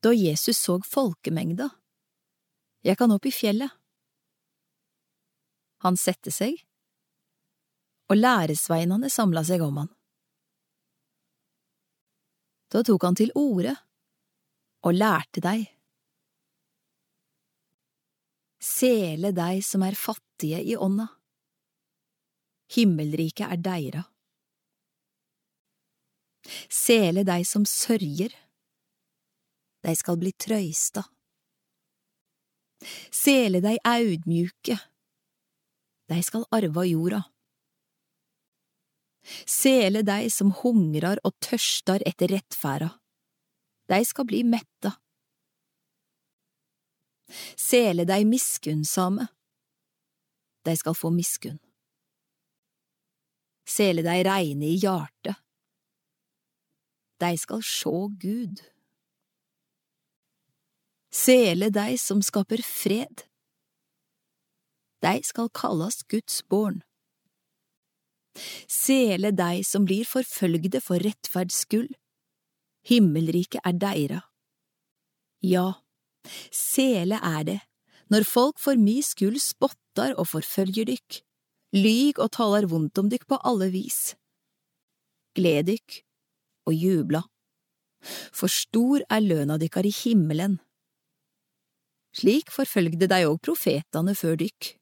da Jesus så folkemengda, Jeg kan opp i fjellet. Han sette seg, og læresveinene samla seg om han. Da tok han til orde og lærte deg. Sele deg som er fattige i ånda. Himmelriket er deira. Sele deg som sørger. Dei skal bli trøysta. Sele dei audmjuke. Dei skal arva jorda. Sele dei som hungrar og tørstar etter rettferda. Dei skal bli metta. Sele dei miskunnsame. Dei skal få miskunn. Sele dei reine i hjartet. Dei skal sjå Gud. Sele deg som skaper fred. Dei skal kalles Guds born. Sele deg som blir forfølgde for rettferds skyld. Himmelriket er deira. Ja, sele er det, når folk for mi skyld spottar og forfølger dykk, lyg og taler vondt om dykk på alle vis. Gled dykk og jubla, for stor er løna dykkar i himmelen. Slik forfølgde dei òg profetane før dykk.